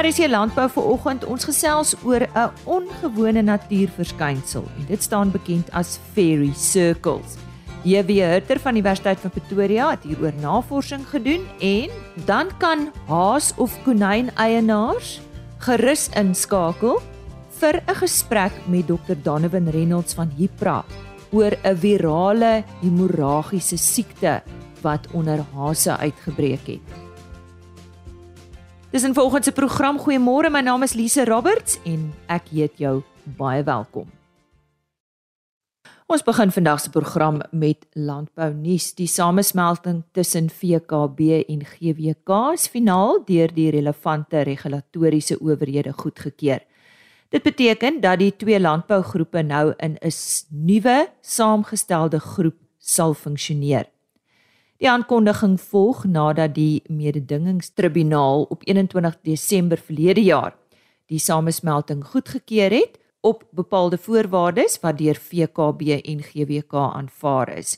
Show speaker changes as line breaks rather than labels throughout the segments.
RC Landbou vir oggend ons gesels oor 'n ongewone natuurverskynsel en dit staan bekend as fairy circles. JW Hurter van die Universiteit van Pretoria het hieroor navorsing gedoen en dan kan haas of konyn eienaars gerus inskakel vir 'n gesprek met Dr. Donovan Reynolds van Hipra oor 'n virale hemoragiese siekte wat onder hase uitgebreek het. Dis 'n volgende program. Goeiemôre, my naam is Lise Roberts en ek heet jou baie welkom. Ons begin vandag se program met landbou nuus. Die samesmelting tussen VKB en GWK is finaal deur die relevante regulatoriese owerhede goedgekeur. Dit beteken dat die twee landbougroepe nou in 'n nuwe saamgestelde groep sal funksioneer. Die aankondiging volg nadat die mededingingstribunaal op 21 Desember verlede jaar die samesmelting goedgekeur het op bepaalde voorwaardes wat deur VKB en GWK aanvaar is.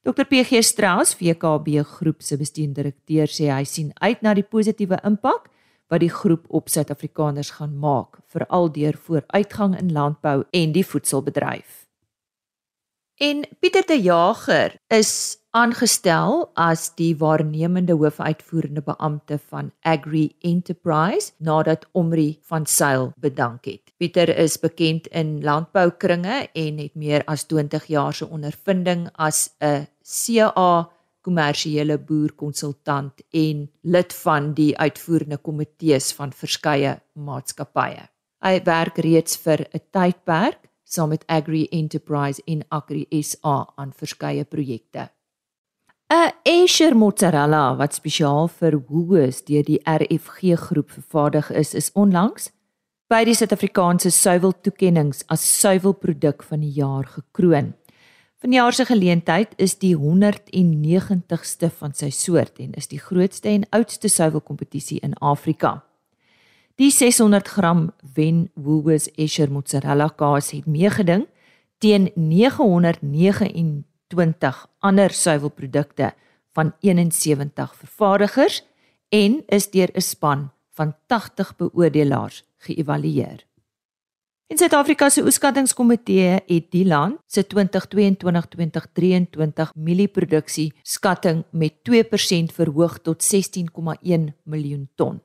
Dr PG Strauss, VKB groep se bestuurdirekteur sê hy sien uit na die positiewe impak wat die groep op Suid-Afrikaners gaan maak, veral deur vooruitgang in landbou en die voedselbedryf. En Pieter de Jager is aangestel as die waarnemende hoofuitvoerende beampte van Agri Enterprise nadat Omri van Sail bedank het. Pieter is bekend in landboukringe en het meer as 20 jaar se ondervinding as 'n CA kommersiële boerkonsultant en lid van die uitvoerende komitees van verskeie maatskappye. Hy werk reeds vir 'n tydperk saam met Agri Enterprise en Agri SA aan verskeie projekte. 'n Ayrshire mozzarella wat spesiaal vir Woolworths deur die RFG groep vervaardig is, is onlangs by die Suid-Afrikaanse suiweltoekenninge as suiwelproduk van die jaar gekroon. Vanjaar se geleentheid is die 190ste van sy soort en is die grootste en oudste suiwelkompetisie in Afrika. Die 600 gram Wen Woolworths Esher mozzarella kaas het meegeding teen 929 ander suiwelprodukte van 71 vervaardigers en is deur 'n span van 80 beoordelaars geëvalueer. In Suid-Afrika se oeskattingskomitee het die land se 2022-2023 mielieproduksie skatting met 2% verhoog tot 16,1 miljoen ton.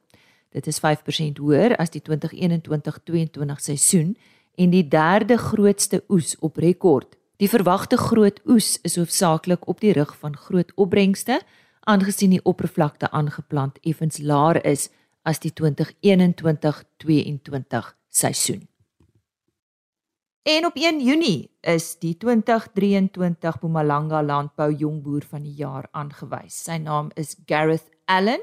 Dit is 5% hoër as die 2021-22 seisoen en die derde grootste oes op rekord. Die verwagte groot oes is hoofsaaklik op die rug van groot opbrengste, aangesien die oppervlakte aangeplant effens laer is as die 2021-22 seisoen. En op 1 Junie is die 2023 Mpumalanga Landbou Jongboer van die Jaar aangewys. Sy naam is Gareth Allen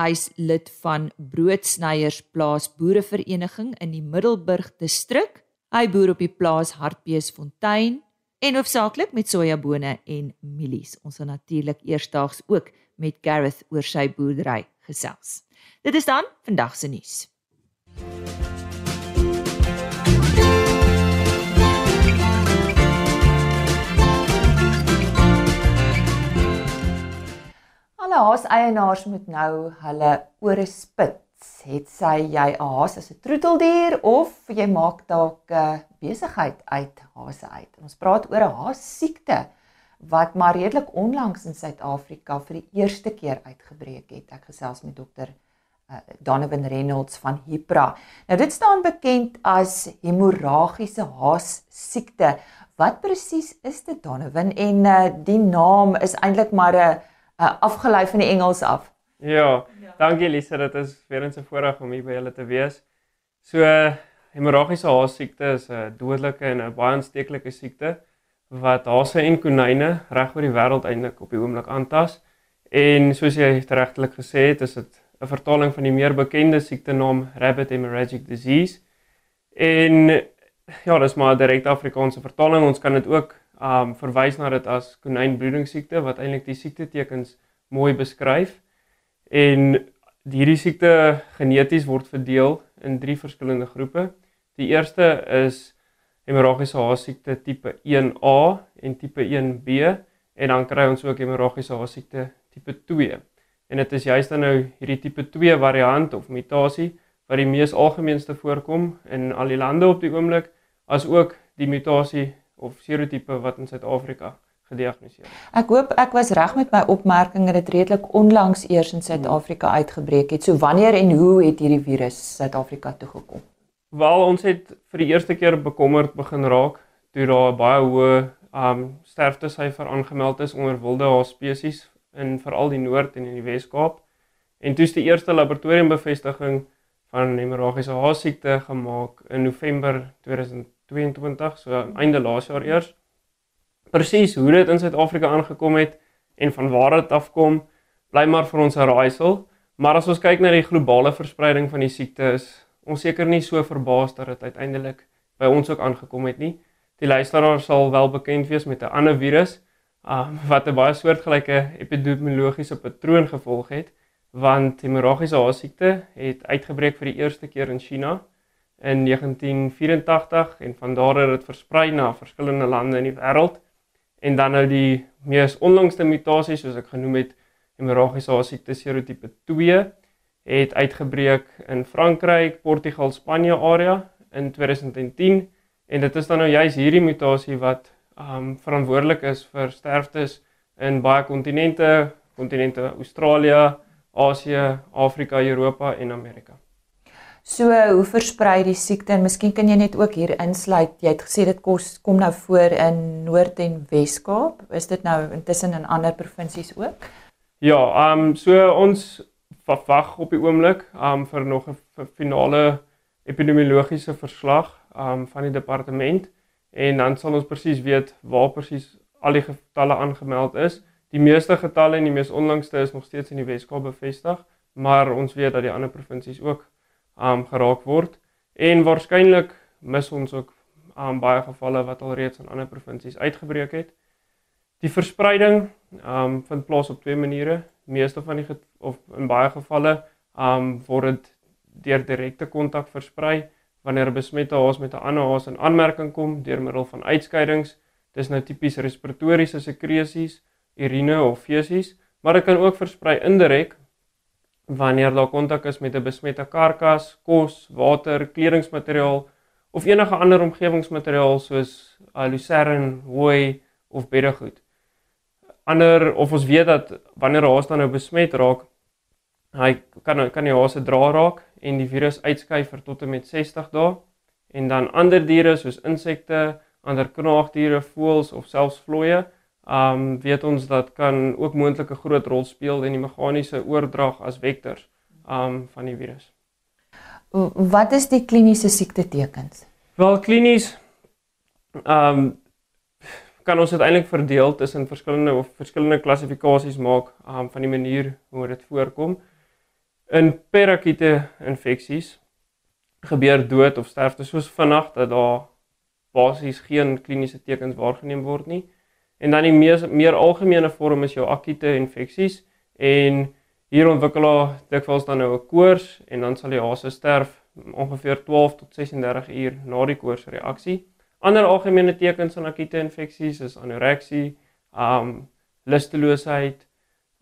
Hy's lid van Broodsnyers Plaas Boerevereniging in die Middelburg distrik. Hy boer op die plaas Hartbeesfontein en hoofsaaklik met sojabone en mielies. Ons gaan natuurlik eersdaags ook met Gareth oor sy boerdery gesels. Dit is dan vandag se nuus. Alle haaseienaars moet nou hulle ore spits. Het sy jy 'n haas as 'n troeteldier of jy maak dalk 'n besigheid uit haase uit. Ons praat oor 'n haas siekte wat maar redelik onlangs in Suid-Afrika vir die eerste keer uitgebreek het. Ek gesels met dokter uh, Donovan Reynolds van Hipra. Nou dit staan bekend as hemoragiese haas siekte. Wat presies is dit Donovan en uh, die naam is eintlik maar 'n uh, afgelei van die Engels af.
Ja, ja. dankie Lisa, dit is weer eens 'n voorreg om hier by julle te wees. So hemorragiese haasiekte is 'n dodelike en 'n baie aansteeklike siekte wat hase en konyne reg oor die wêreld eintlik op die oomblik aantas. En soos jy regtelik gesê het, is dit 'n vertaling van die meer bekende siektenaam rabbit hemorrhagic disease. En ja, dis maar 'n direkte Afrikaanse vertaling. Ons kan dit ook um verwys na dit as konynbloedingsiekte wat eintlik die siekte tekens mooi beskryf. En hierdie siekte geneties word verdeel in drie verskillende groepe. Die eerste is hemorragiese haasiekte tipe 1A en tipe 1B en dan kry ons ook hemorragiese haasiekte tipe 2. En dit is juist dan nou hierdie tipe 2 variant of mutasie wat die mees algemeenste voorkom in al die lande op die oomblik, as ook die mutasie of serotipe wat in Suid-Afrika gediagnoseer is.
Ek hoop ek was reg met my opmerking dat dit redelik onlangs eers in Suid-Afrika uitgebreek het. So wanneer en hoe het hierdie virus Suid-Afrika toe gekom?
Wel, ons het vir die eerste keer bekommerd begin raak toe daar baie hoë um sterftesyfer aangemeld is onder wilde haas spesies in veral die Noord en in die Wes-Kaap. En toe is die eerste laboratoriumbevestiging van hemorragiese haas siekte gemaak in November 2022, so einde laas jaar eers. Presies hoe dit in Suid-Afrika aangekom het en van waar dit afkom, bly maar vir ons 'n raaisel. Maar as ons kyk na die globale verspreiding van die siekte is ons seker nie so verbaas dat dit uiteindelik by ons ook aangekom het nie. Die luisteraar sal wel bekend wees met 'n ander virus um, wat 'n baie soortgelyke epidemiologiese patroon gevolg het, want hemorragiese haasiekte het uitgebreek vir die eerste keer in China in 1984 en van daar het dit versprei na verskillende lande in die wêreld. En dan nou die mees onlangste mutasie soos ek genoem het, hemorragiese haasiekte serotipe 2 het uitgebreek in Frankryk, Portugal, Spanje area in 2010 En dit is dan nou juist hierdie mutasie wat um verantwoordelik is vir sterftes in baie kontinente, kontinente Australië, Asië, Afrika, Europa en Amerika.
So, hoe versprei die siekte? En miskien kan jy net ook hier insluit. Jy het gesê dit kos kom nou voor in Noord en Wes-Kaap. Is dit nou intussen in ander provinsies ook?
Ja, um so ons verwag op die oomblik um vir nog 'n finale epidemiologiese verslag um van die departement en dan sal ons presies weet waar presies al die getalle aangemeld is. Die meeste getalle en die mees onlangste is nog steeds in die Weskaap bevestig, maar ons weet dat die ander provinsies ook um geraak word en waarskynlik mis ons ook um baie gevalle wat al reeds in ander provinsies uitgebreek het. Die verspreiding um vind plaas op twee maniere. Meeste van die of in baie gevalle um word dit deur direkte kontak versprei wanneer 'n besmette haas met 'n ander haas in aanmerking kom deur middel van uitskeidings. Dis nou tipies respiratoriese sekresies, urine of fesies, maar dit kan ook versprei indirek wanneer daar kontak is met 'n besmette karkas, kos, water, kledingsmateriaal of enige ander omgewingsmateriaal soos lucerne, hooi of beddegoed. Ander of ons weet dat wanneer 'n haas dan nou besmet raak, hy kan kan die haas se dra raak en die virus uitskei vir tot en met 60 dae. En dan ander diere soos insekte, ander knaagdiere, voëls of selfs vlooie, um, weet ons dat kan ook moontlik 'n groot rol speel in die meganiese oordrag as vektors ehm um, van die virus.
Wat is die kliniese siekte tekens?
Wel klinies ehm um, kan ons uiteindelik verdeel tussen verskillende of verskillende klassifikasies maak um, van die manier hoe dit voorkom. In perakute infeksies gebeur dood of sterfte soos vinnig dat daar basies geen kliniese tekens waargeneem word nie. En dan die meer, meer algemene vorm is jou akute infeksies en hier ontwikkel daar dikwels dan nou 'n koors en dan sal die hase sterf ongeveer 12 tot 36 uur na die koorsreaksie. Ander algemene tekens van akute infeksies is anoreksie, um lusteloosheid,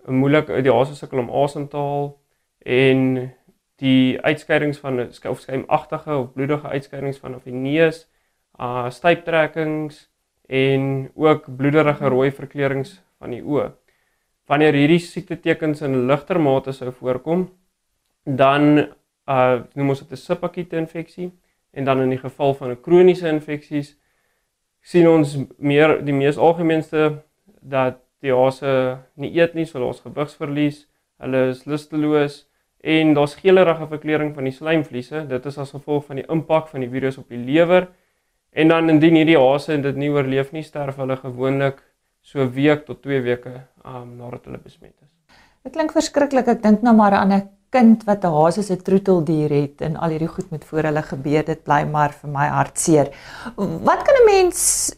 moeilik die hase sukkel om asem te haal, en die uitskeidings van of skuimagtige of bloedige uitskeidings van of die neus, uh styptrekkings en ook bloederige rooi verkleurings van die oë. Wanneer hierdie siekte tekens in ligter mate sou voorkom, dan uh noem ons dit 'n subakute infeksie en dan in die geval van 'n kroniese infeksies sien ons meer die mees algemeenste dat die hase nie eet nie, so ons gewigsverlies, hulle is lusteloos, en daar's geelerige verkleuring van die slijmvliese. Dit is as gevolg van die impak van die virus op die lewer. En dan indien hierdie hase dit nie oorleef nie, sterf hulle gewoonlik so 'n week tot 2 weke um, nadat hulle besmet is.
Dit klink verskriklik. Ek dink nou maar aan 'n kind wat 'n haas as 'n troeteldier het en al hierdie goed met voor hulle gebeur. Dit bly maar vir my hartseer. Wat kan 'n mens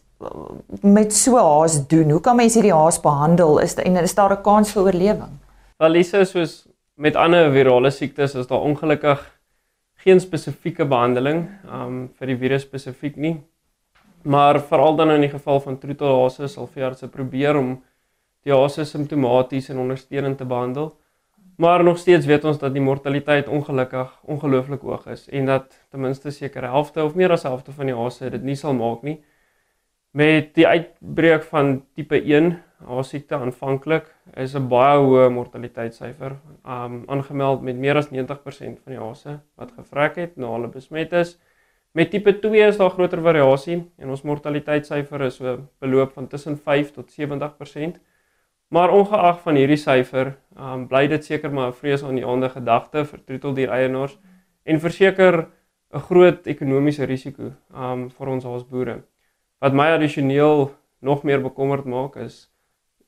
met so 'n haas doen? Hoe kan mens hierdie haas behandel? Is en is daar 'n kans vir oorlewing?
Wel, Lisa, soos met ander virale siektes is daar ongelukkig geen spesifieke behandeling um vir die virus spesifiek nie. Maar veral dan in die geval van troetelhase sal veeartse probeer om die hase simptomaties en ondersteunend te behandel. Maar nog steeds weet ons dat die mortaliteit ongelukkig ongelooflik hoog is en dat ten minste sekere helfte of meer as helfte van die hase dit nie sal maak nie. Met die uitbreek van tipe 1 haasiekte aanvanklik is 'n baie hoë mortaliteitssyfer um aangemeld met meer as 90% van die hase wat gevrek het na hulle besmet is. Met tipe 2 is daar groter variasie en ons mortaliteitssyfer is so beloop van tussen 5 tot 70%. Maar ongeag van hierdie syfer, um, bly dit seker maar 'n vrees aan die ander gedagte vir troeteldier eienaars en verseker 'n groot ekonomiese risiko um vir ons as boere. Wat my addisioneel nog meer bekommerd maak is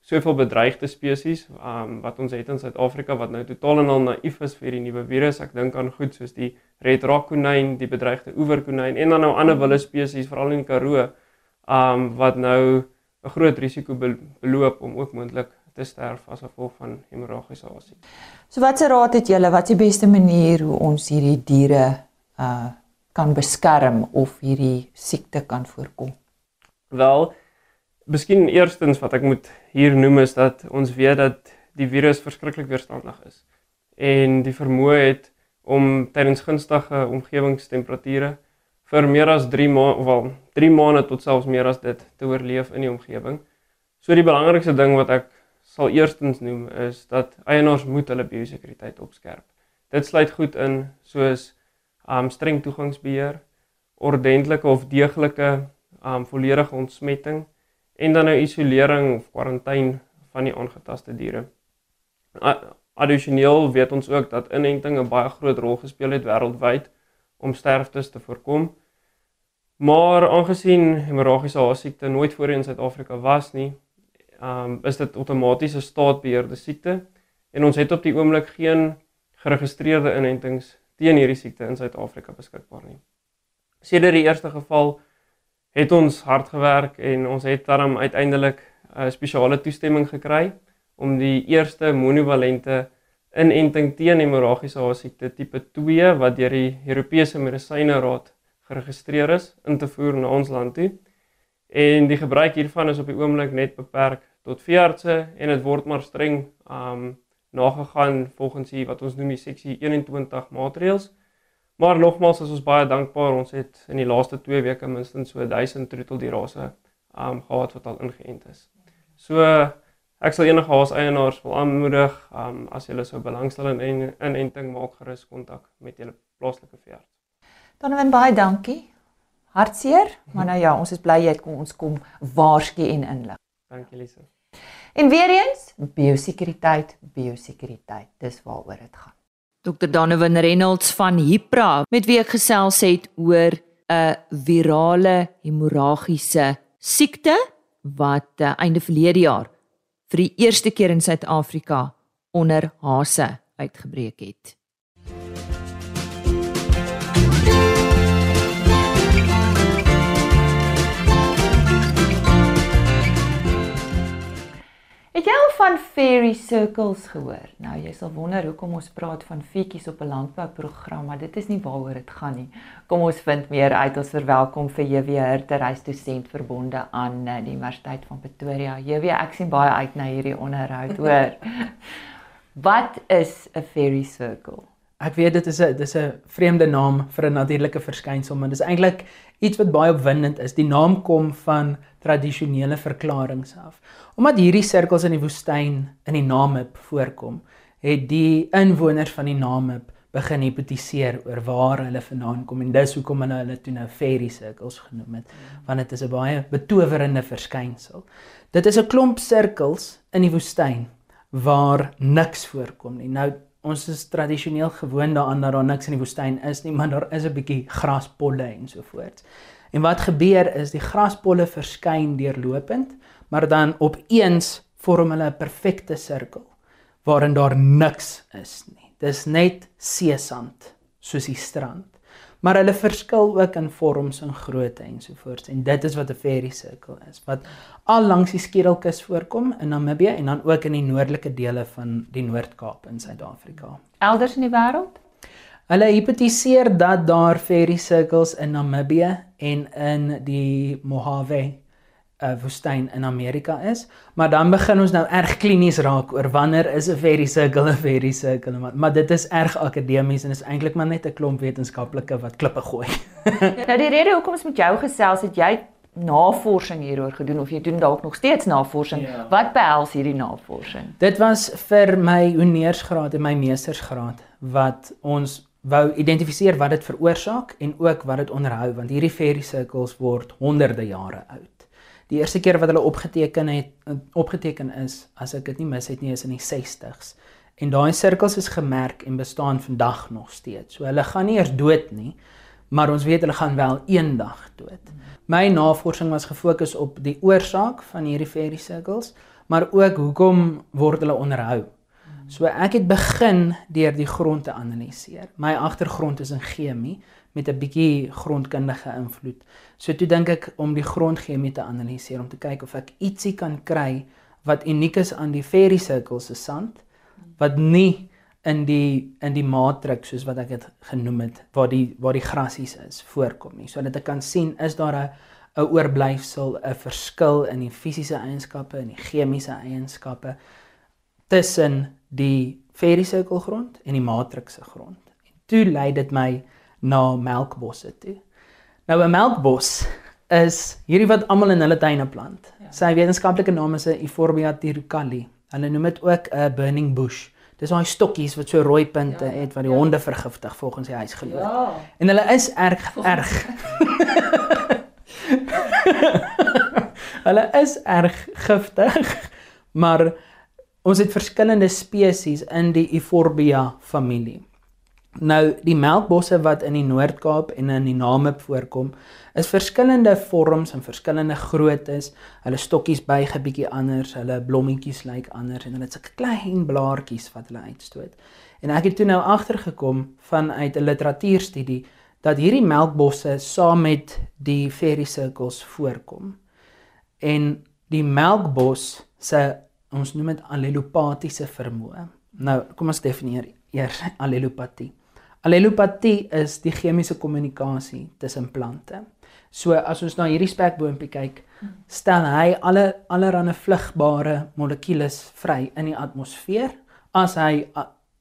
soveel bedreigde spesies um wat ons het in Suid-Afrika wat nou totaal en al naïef is vir die nuwe virus. Ek dink aan goed soos die red rock konyn, die bedreigde oeverkonyn en dan nou ander wilde spesies veral in die Karoo um wat nou 'n groot risiko beloop om ook moontlik te sterf as gevolg van hemorragiese asie.
So watse raad het julle? Wat is die beste manier hoe ons hierdie diere uh kan beskerm of hierdie siekte kan voorkom?
Wel, miskien eerstens wat ek moet hier noem is dat ons weet dat die virus verskriklik weerstandig is en die vermoë het om tydens gunstige omgewingstemperature vir meer as 3 maande wel 3 maande tot selfs meer as dit te oorleef in die omgewing. So die belangrikste ding wat ek sal eerstens noem is dat eienaars moet hulle biosekuriteit opskerp. Dit sluit goed in soos um streng toegangsbeheer, ordentlike of deeglike um volledige ontsmetting en dan nou isolering of kwarantyne van die aangetaste diere. Addisioneel weet ons ook dat inenting 'n baie groot rol gespeel het wêreldwyd om sterftes te voorkom. Maar aangesien hemorragiese haasiekte nooit voorheen in Suid-Afrika was nie, um, is dit outomaties 'n staatbeheerde siekte en ons het op die oomblik geen geregistreerde inentings teen hierdie siekte in Suid-Afrika beskikbaar nie. Sedert die eerste geval het ons hard gewerk en ons het daarom uiteindelik 'n spesiale toestemming gekry om die eerste monovalente inenting teen hemorragiese haasiekte tipe 2 wat deur die Europese Medisyne Raad geregistreer is in te voer na ons land toe. En die gebruik hiervan is op die oomblik net beperk tot veeartse en dit word maar streng um nagegaan volgens hier wat ons noem die seksie 21 maatreëls. Maar nogmaals is ons baie dankbaar ons het in die laaste 2 weke minstens so 1000 troeteldierrase um gehad wat al ingeënt is. So Ek sal enige haas eienaars wil aanmoedig, um, as julle so belangstel in inenting maak gerus kontak met julle plaaslike veearts.
Danwen baie dankie. Hartseer, maar nou ja, ons is bly jy het kom ons kom waarsku en inlig.
Dankie Lise.
En weer eens, biosekuriteit, biosekuriteit, dis waaroor dit gaan. Dr. Danwen Reynolds van Hipra met wie ek gesels het oor 'n virale hemorragiese siekte wat uh, einde verlede jaar vir die eerste keer in Suid-Afrika onder hase uitgebreek het. Het jy al van fairy circles gehoor? Nou jy sal wonder hoekom ons praat van feetjies op 'n landbouprogram, maar dit is nie waaroor dit gaan nie. Kom ons vind meer uit. Ons verwelkom vir JW Hirte, reisdosent verbonde aan eh, die Universiteit van Pretoria. JW, ek sien baie uit na hierdie onderhoud, hoor. Wat is 'n fairy circle?
Ek weet dit is 'n dis 'n vreemde naam vir 'n natuurlike verskynsel, maar dis eintlik iets wat baie opwindend is. Die naam kom van tradisionele verklaringe af. Omdat hierdie sirkels in die woestyn in die Namib voorkom, het die inwoners van die Namib begin hipotiseer oor waar hulle vandaan kom en dis hoekom hulle hulle toe nou fairy circles genoem het, want dit is 'n baie betowerende verskynsel. Dit is 'n klomp sirkels in die woestyn waar niks voorkom nie. Nou ons is tradisioneel gewoond daaraan dat daar niks in die woestyn is nie, maar daar is 'n bietjie graspolle en so voort. En wat gebeur is die graspolle verskyn deurlopend, maar dan opeens vorm hulle 'n perfekte sirkel waarin daar niks is nie. Dis net seesand soos die strand maar hulle verskil ook in vorms en grootte ensovoorts en dit is wat 'n fairy circle is wat al langs die Skedelkus voorkom in Namibië en dan ook in die noordelike dele van die Noord-Kaap in Suid-Afrika.
Elders in die wêreld?
Hulle hipotiseer dat daar fairy circles in Namibië en in die Mojave uh, woestyn in Amerika is, maar dan begin ons nou erg klinies raak oor wanneer is 'n fairy circle 'n fairy circle, maar, maar dit is erg akademies en is eintlik maar net 'n klomp wetenskaplike wat klippe gooi.
nou die rede hoekom ons met jou gesels het jy navorsing hieroor gedoen of jy doen dalk nog steeds navorsing. Ja. Wat behels hierdie navorsing?
Dit was vir my honeursgraad en my meestersgraad wat ons wou identifiseer wat dit veroorsaak en ook wat dit onderhou want hierdie fairy circles word honderde jare oud. Die eerste keer wat hulle opgeteken het opgeteken is as ek dit nie mis het nie is in die 60s. En daai sirkels is gemerk en bestaan vandag nog steeds. So hulle gaan nie eers dood nie, maar ons weet hulle gaan wel eendag dood. My navorsing was gefokus op die oorsaak van hierdie fairy circles, maar ook hoekom word hulle onderhou. So ek het begin deur die grond te analiseer. My agtergrond is in chemie met 'n bietjie grondkundige invloed. So toe dink ek om die grondchemie te analiseer om te kyk of ek ietsie kan kry wat uniek is aan die fairy circles se sand wat nie in die in die matrix soos wat ek dit genoem het waar die waar die grasies is voorkom nie. So dat ek kan sien is daar 'n 'n oorblyfsel, 'n verskil in die fisiese eienskappe en die chemiese eienskappe tussen die fairy circle grond en die matrix se grond. En toe lei dit my na melkbosse toe. Nou 'n melkbos is hierdie wat almal in hulle tuine plant. Ja. Sy wetenskaplike naam is 'n Euphorbia tirucali. Hulle noem dit ook 'n burning bush. Dis daai stokkies wat so rooi punte ja, het wat die ja. honde vergiftig volgens die huisgenoot. Ja. En hulle is erg erg. hulle is erg giftig, maar Ons het verskillende spesies in die Euphorbia familie. Nou die melkbosse wat in die Noord-Kaap en in die Namib voorkom, is verskillende vorms en verskillende groottes. Hulle stokkies buig 'n bietjie anders, hulle blommetjies lyk anders en hulle het sulke klein blaartjies wat hulle uitstoot. En ek het toe nou agtergekom vanuit 'n literatuurstudie dat hierdie melkbosse saam met die fairy circles voorkom. En die melkbos se ons noem dit allelopatiese vermoë. Nou, kom ons definieer eers allelopatie. Allelopatie is die chemiese kommunikasie tussen plante. So as ons na hierdie spekboompie kyk, stel hy alle allerlei vlugbare molekules vry in die atmosfeer as hy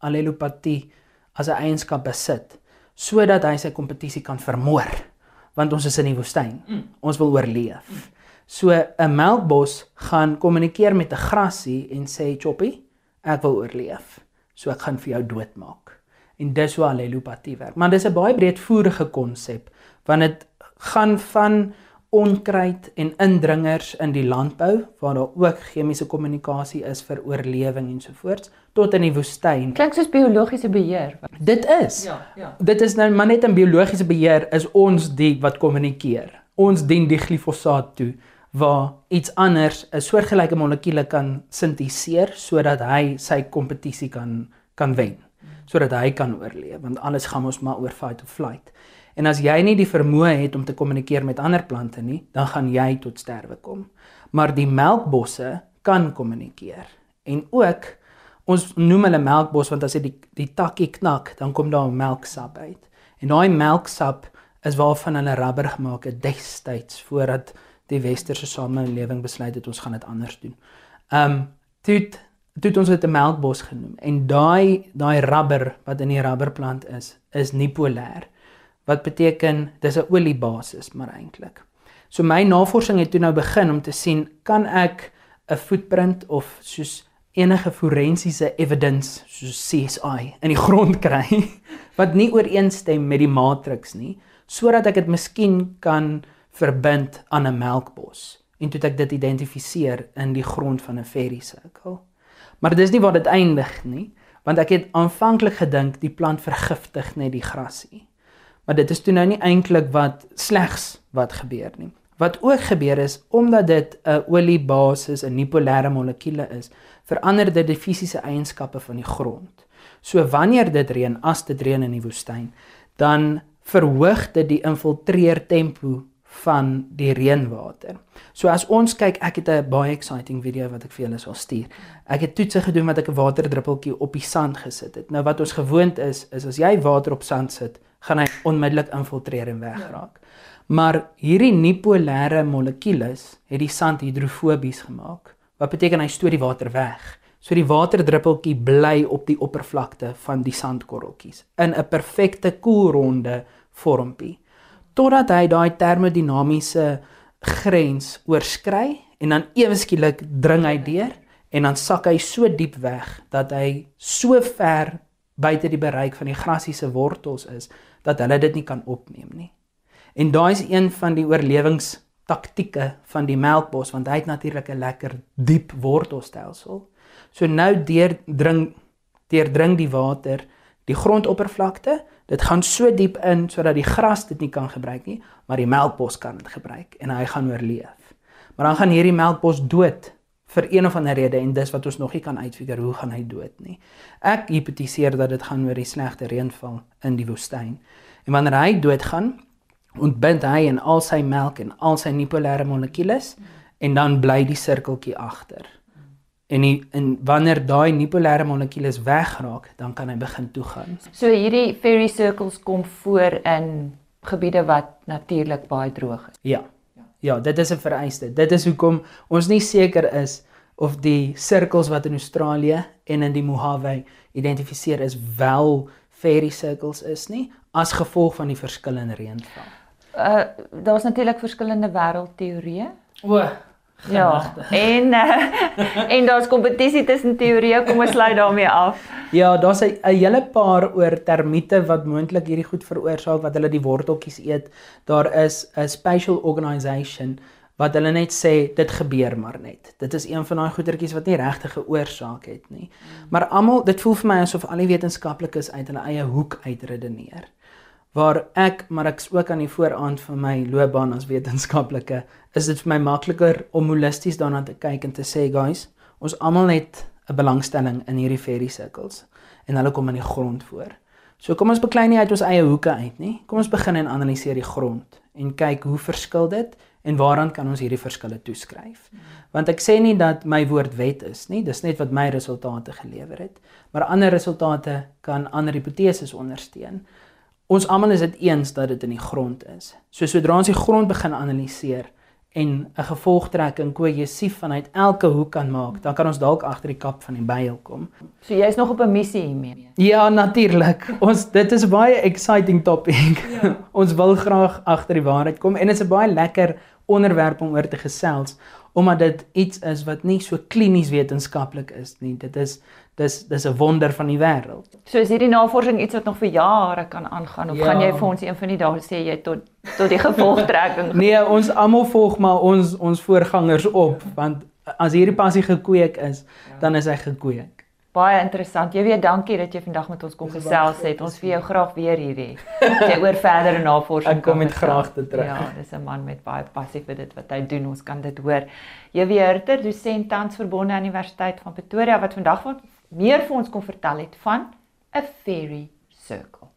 allelopatie as 'n eienskap besit sodat hy sy kompetisie kan vermoor want ons is in die woestyn. Mm. Ons wil oorleef. Mm. So 'n melkbos gaan kommunikeer met 'n grassie en sê Choppy, ek wil oorleef. So ek gaan vir jou doodmaak. En dis hoe allelopatie werk. Maar dis 'n baie breedvoerige konsep want dit gaan van onkruid en indringers in die landbou waar daar ook chemiese kommunikasie is vir oorlewing ensovoorts tot in die woestyn.
Klink soos biologiese beheer.
Dit is. Ja, ja. Dit is nou maar net 'n biologiese beheer is ons die wat kommunikeer. Ons dien die glifosaat toe waar iets anders 'n soortgelyke molekuule kan sinteseer sodat hy sy kompetisie kan kan wen. Sodat hy kan oorleef want alles gaan ons maar oor fight or flight. En as jy nie die vermoë het om te kommunikeer met ander plante nie dan gaan jy tot sterwe kom maar die melkbosse kan kommunikeer en ook ons noem hulle melkbos want as jy die die takkie knak dan kom daar melksap uit. En daai melksap is waarvan hulle rubber gemaak het destyds voordat die westerse samelewing besluit het ons gaan dit anders doen. Um toe toe ons dit 'n melkbos genoem en daai daai rubber wat in die rubberplant is, is nie polêr. Wat beteken dis 'n oliebasis maar eintlik. So my navorsing het toe nou begin om te sien kan ek 'n footprint of soos enige forensiese evidence soos CSI in die grond kry wat nie ooreenstem met die matriks nie sodat ek dit miskien kan verbind aan 'n melkbos en toe ek dit identifiseer in die grond van 'n fairy circle. Maar dis nie waar dit eindig nie, want ek het aanvanklik gedink die plant vergiftig net die grasie. Maar dit is toe nou nie eintlik wat slegs wat gebeur nie. Wat ook gebeur is omdat dit 'n oliebasis, 'n nipolêre molekuule is, verander dit die fisiese eienskappe van die grond. So wanneer dit reën, as dit reën in die woestyn, dan verhoog dit die infiltreer tempo van die reënwater. So as ons kyk, ek het 'n baie exciting video wat ek vir julle sal stuur. Ek het toetse gedoen wat ek 'n waterdruppeltjie op die sand gesit het. Nou wat ons gewoond is, is as jy water op sand sit, gaan hy onmiddellik infiltreer en wegraak. Maar hierdie nipolêre molekules het die sand hidrofobies gemaak. Wat beteken hy stoot die water weg? So die waterdruppeltjie bly op die oppervlakte van die sandkorreltjies in 'n perfekte koelronde vormpie totdat hy daai termodinamiese grens oorskry en dan ewe skielik dring hy deur en dan sak hy so diep weg dat hy so ver buite die bereik van die grasie se wortels is dat hulle dit nie kan opneem nie. En daai is een van die oorlewingstaktieke van die melkbos want hy het natuurlik 'n lekker diep wortelstelsel. So nou deur dring deurdring die water die grondoppervlakte. Dit gaan so diep in sodat die gras dit nie kan gebruik nie, maar die melkbos kan dit gebruik en hy gaan oorleef. Maar dan gaan hierdie melkbos dood vir een of ander rede en dis wat ons nog nie kan uitfigure hoe gaan hy dood nie. Ek hipotetiseer dat dit gaan oor die slegte reënval in die woestyn. En wanneer hy doodgaan, ontbind hy en al sy melk en al sy nipolêre molekules en dan bly die sirkeltjie agter. En die, en wanneer daai nipolêre molekules wegraak, dan kan hy begin toegaan.
So hierdie fairy circles kom voor in gebiede wat natuurlik baie droog is.
Ja. Ja, dit is 'n vereiste. Dit is hoekom ons nie seker is of die sirkels wat in Australië en in die Mojave identifiseer is wel fairy circles is nie as gevolg van die verskillende reënval.
Uh daar's natuurlik verskillende wêreldteorieë.
O,
Ja. En uh, en daar's kompetisie tussen teorieë, kom ons sluit daarmee af.
Ja, daar's 'n hele paar oor termiete wat moontlik hierdie goed veroorsaak wat hulle die worteltjies eet. Daar is 'n spatial organisation wat hulle net sê dit gebeur maar net. Dit is een van daai goetertjies wat nie regtig 'n oorsaak het nie. Maar almal, dit voel vir my asof al die wetenskaplikes uit hulle eie hoek uitredeneer waar ek maar ek's ook aan die vooraand van my loopbaan as wetenskaplike is dit vir my makliker om holisties daarna te kyk en te sê guys ons almal het 'n belangstelling in hierdie fairy circles en hulle kom in die grond voor. So kom ons beklei nie uit ons eie hoeke uit nie. Kom ons begin en analiseer die grond en kyk hoe verskil dit en waaraan kan ons hierdie verskille toeskryf. Want ek sê nie dat my woord wet is nie, dis net wat my resultate gelewer het, maar ander resultate kan ander hipoteses ondersteun. Ons almal is dit eens dat dit in die grond is. So sodra ons die grond begin analiseer en 'n gevolgtrekking kohesief vanuit elke hoek kan maak, dan kan ons dalk agter die kap van die byl kom.
So jy's nog op 'n missie hiermee.
Ja, natuurlik. Ons dit is baie exciting topic. Ja. ons wil graag agter die waarheid kom en dit is 'n baie lekker onderwerp om oor te gesels omdat dit iets is wat nie so klinies wetenskaplik is nie. Dit is dis dis 'n wonder van die wêreld.
So is hierdie navorsing iets wat nog vir jare kan aangaan of ja. gaan jy vir ons een van die dae sê jy tot tot die gevolgtrekking?
nee, ons almal volg maar ons ons voorgangers op want as hierdie passie gekweek is, ja. dan is hy gekweek.
Baie interessant. Jy weet, dankie dat jy vandag met ons kom gesels het. Ons vir jou graag weer hier hê. Jy oor verdere navorsing
kom met graag te terug.
Ja, dis 'n man met baie passie vir dit wat hy doen. Ons kan dit hoor. Jy weer ter dosent tans verbonde aan Universiteit van Pretoria wat vandag meer vir ons kon vertel het van 'n fairy circle.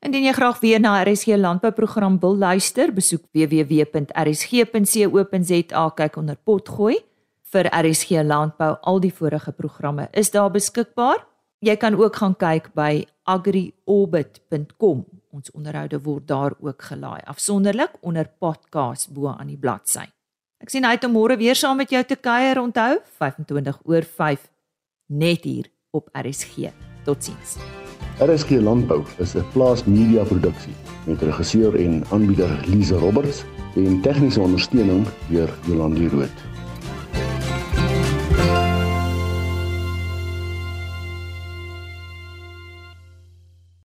Indien jy graag weer na RSG landbouprogram wil luister, besoek www.rsg.co.za kyk onder potgooi vir RSG landbou. Al die vorige programme is daar beskikbaar. Jy kan ook gaan kyk by agriorbit.com. Ons onderhoude word daar ook gelaai afsonderlik onder podcast bo aan die bladsy. Ek sien uit om môre weer saam met jou te kuier. Onthou, 25 oor 5 net hier op RSG. Totsiens.
RSG Landbou is 'n plaas media produksie met regisseur en aanbieder Lize Roberts en tegniese ondersteuning deur Jolande Rooi.